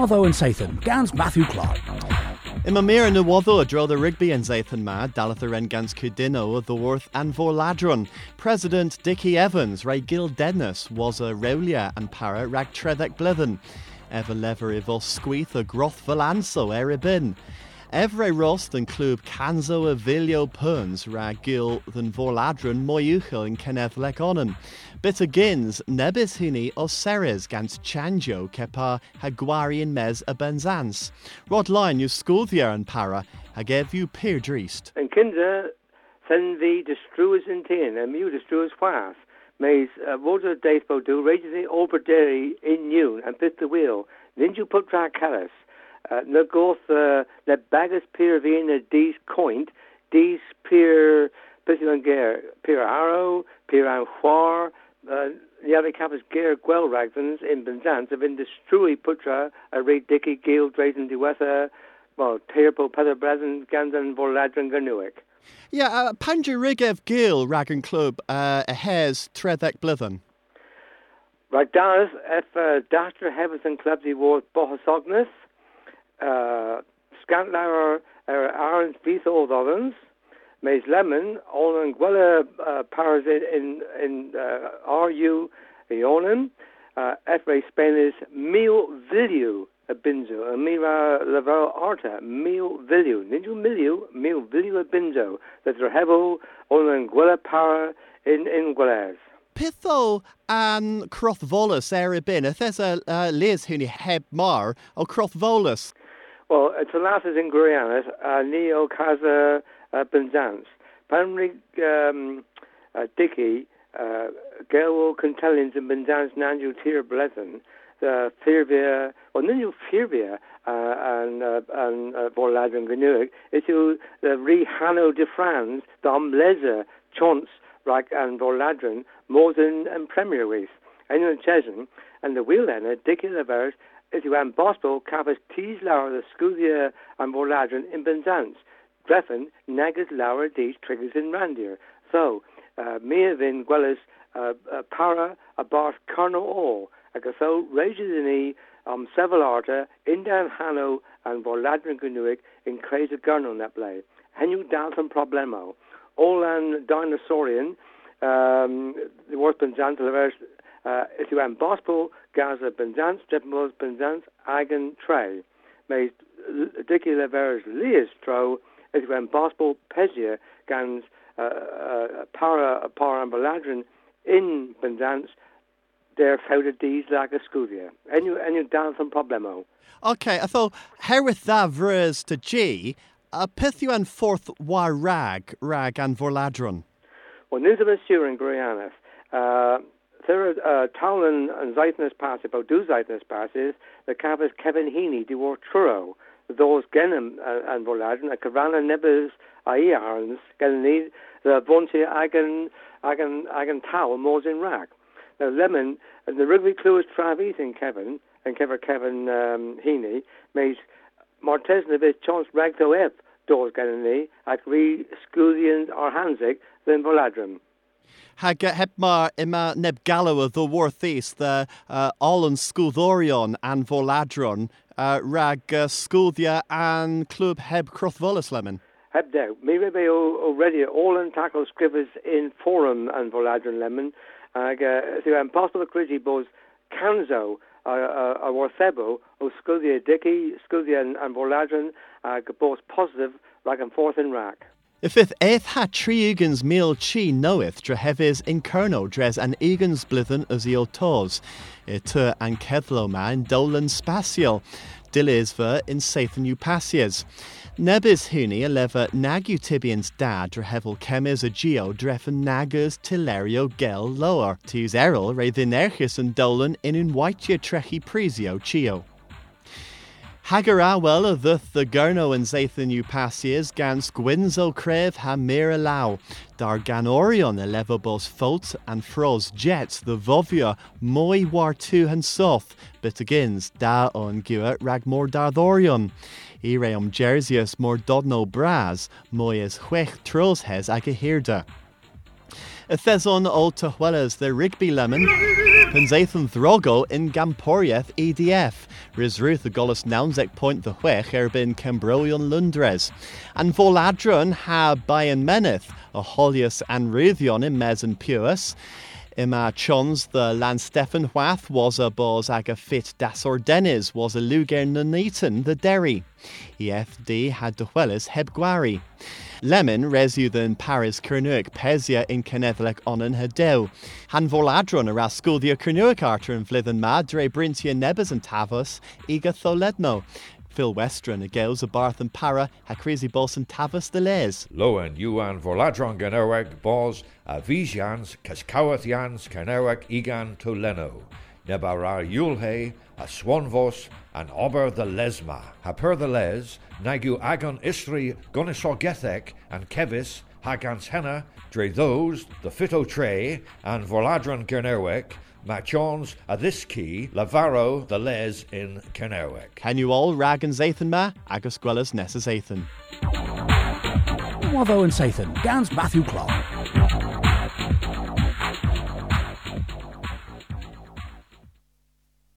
Watho and Sathan, Gans Matthew Clark. Ima mir na waddo a the rugby and Zathan ma, dalatha ren gans Cudino, the worth and for ladron. President Dicky Evans, Ray Gil Dennis, was a Rowlia and para rag tredek blithen. Ever lever ivol squeeth a groth valanso eribin. Evre rost and club canzo a vilio perns rag gil than vorladron moyuchel in kenevlek onen. Bit agins nebis hini o seres gans chanjo kepa haguari in mes a benzans. Rod you school the and para hagev you peer dreist. En kinder sen vi de strues in tien en mu de strues fast. Mees uh, water deithbo do rages in overdairy in noon and pit the wheel. Then you put drag callis. Uh, na goth uh, na bagus peer vin a dis coint, dis peer pisilan ger peer arrow, peer an chwar, uh, Niavi capas ger gwel ragvans in Benzans of in the strui putra a raid dicky gil drazen diwetha, well, tearpo pether brezen gandan vorladran ganuik. Yeah, uh, Panja Rigev Gil Ragan Club uh, a hares Tredek Blithen. Right, Dallas, if uh, Dasher Heverson Clubs he was Bohasognis, uh, Scantlauer, uh, Aaron's Beeth Old Ovens, Mays Lemon, Olin Gwella uh, Powers in, in uh, RU Ionin, uh, F-Ray Spanish Mil Villu Abinzo, Mira Laval Arta, Mil Villu, Ninju Miliu, Mil Villu Abinzo, that's Rehevo, Olin Gwella Power in, in Gwellas. Pitho an Crothvolus eribin, if there's a uh, Liz who heb mar o Crothvolus. Well, it's a lasses in Gurianas, uh, Neo Kaza uh, Benzans. Panrig um, uh, Dicky, uh, Gelwo Contellins and Benzans Nanju Tir Blethen, the Firvia, or Nanju Firvia, uh, and, uh, and, uh, Vorladran Gnuig, itu the Re Hano de France, Dom Lezer, Chance, Rak and Vorladran, Mosen and Premier Week. And in Chesn, and the wheel then, Dicky Levers, itu an Bospo, Capas Tees Lauer, the Scudia and Vorladran in Benzans. Dreffen, Nagas Lauer, these triggers in Randir. So, uh, Mia Vin Gwellis, uh, uh, Para, a Bart Carno All, agus so rages in e um several arta in dan Hano and Vorladran Gnuig in Crazy Gurno that play. Henu Dalton Problemo. All an dinosaurian, um, the worst Benzant Levers, uh, if you am Bospo, Gaza Benzant, Steppenbos Benzant, Agan Trey. May Dicky Levers Lias Tro, if you am Bospo, Pesia, Gans, uh, uh, Para, Para and Vorladran in Benzant, they're fouted these like a scudia. And you, and you down some problemo. Okay, I thought, herwydd dda vrys to G, a pith yw an forth war rag, rag an vorladron. Well, news of a sure in Gurianas. Uh, there are uh, Towlin and Zeitness pass about do Zeitness passes, the Cavas Kevin Heaney, de war Truro, those Genem uh, and Vorladron, a Cavana Nebes Ai Arns, Genni, the Vonti Agan, Agan, Agan Towel, Mosin Rag. Now, Lemon, and the rugby clue is Travis in Kevin, and Kevin Kevin um, Heaney, made Martez Nevis chance Ragto Ep, Dors at Re Scudian or Hanzig, then Voladrum. Hag heb mar ima neb gallo the worthis the uh, Sculdorion and Voladron uh, rag uh, and Club heb Crothvolus lemon. Heb there. Maybe they already all in tackle scrivers in Forum and Voladron Lemon. Ag uh, so impossible crigi bos Canzo a uh, uh, Warthebo o Scudia Dicky, Scudia and, and Voladron ag positive rag and forth in rack. If ith eith ha tri ugans meal chi knoweth dre in kerno dres an ugans blithen as tos, e tu an ma in dolan spatial, dilis ver in sathan upasias. Nebis huni a lever nagu tibians da dre a geo drefen nagas tilerio gel lower, tis eril re thinerchis and dolan in un whitea trechi prisio chio. Hagar well the gurno and zathan upasias gans gwinzo crev ha mira lau, dar gan orion a levabos folt and fros jets the vovia moi war tu han soth, but agains da on gua rag more dardorion. Ire om jersius more dodno bras, moyes huech tros hes ag a hirda. A thezon ol tuhuelas the rigby lemon. Penzathon Throgo in Gamporieth EDF, Riz Ruth the Golis Nounsek Point the Huech Erbin Cambroion Lundres, and Voladron ha Bayan Meneth, a Holius and Ruthion in Mes and Ima chons the Land Stefan Hwath was a bos ag a fit das ordenis was a luger nunetan the derry. EFD had de huelis heb gwari. Lemon resu than Paris Kernuik Pesia in Kenethlek onan Hadeu. Han voladron a rasculdia Kernuik arter and flithen madre brintia nebas and tavos ega tholedno. Phil Westron a Barth and Para ha crazy boss and Tavus the Les. Loen Yuan Voladron Ganowek Bos a Vijans Kaskawathians Kanowek Igan to Leno. Nebara Yulhe, a Swanvos, and Ober the Lesma. Haper the Les, Nagu Agon Istri Gonisogethek, and Kevis, Hagans Henna, Dre those, the Fito Tre, and Voladron Gernerwek, Machons a this key, Lavaro the Les in Kennerwick. Can you all rag and Zathan ma, agus gwellas Nessa Zathan. Wavo and Sathan, Gans Matthew Clark.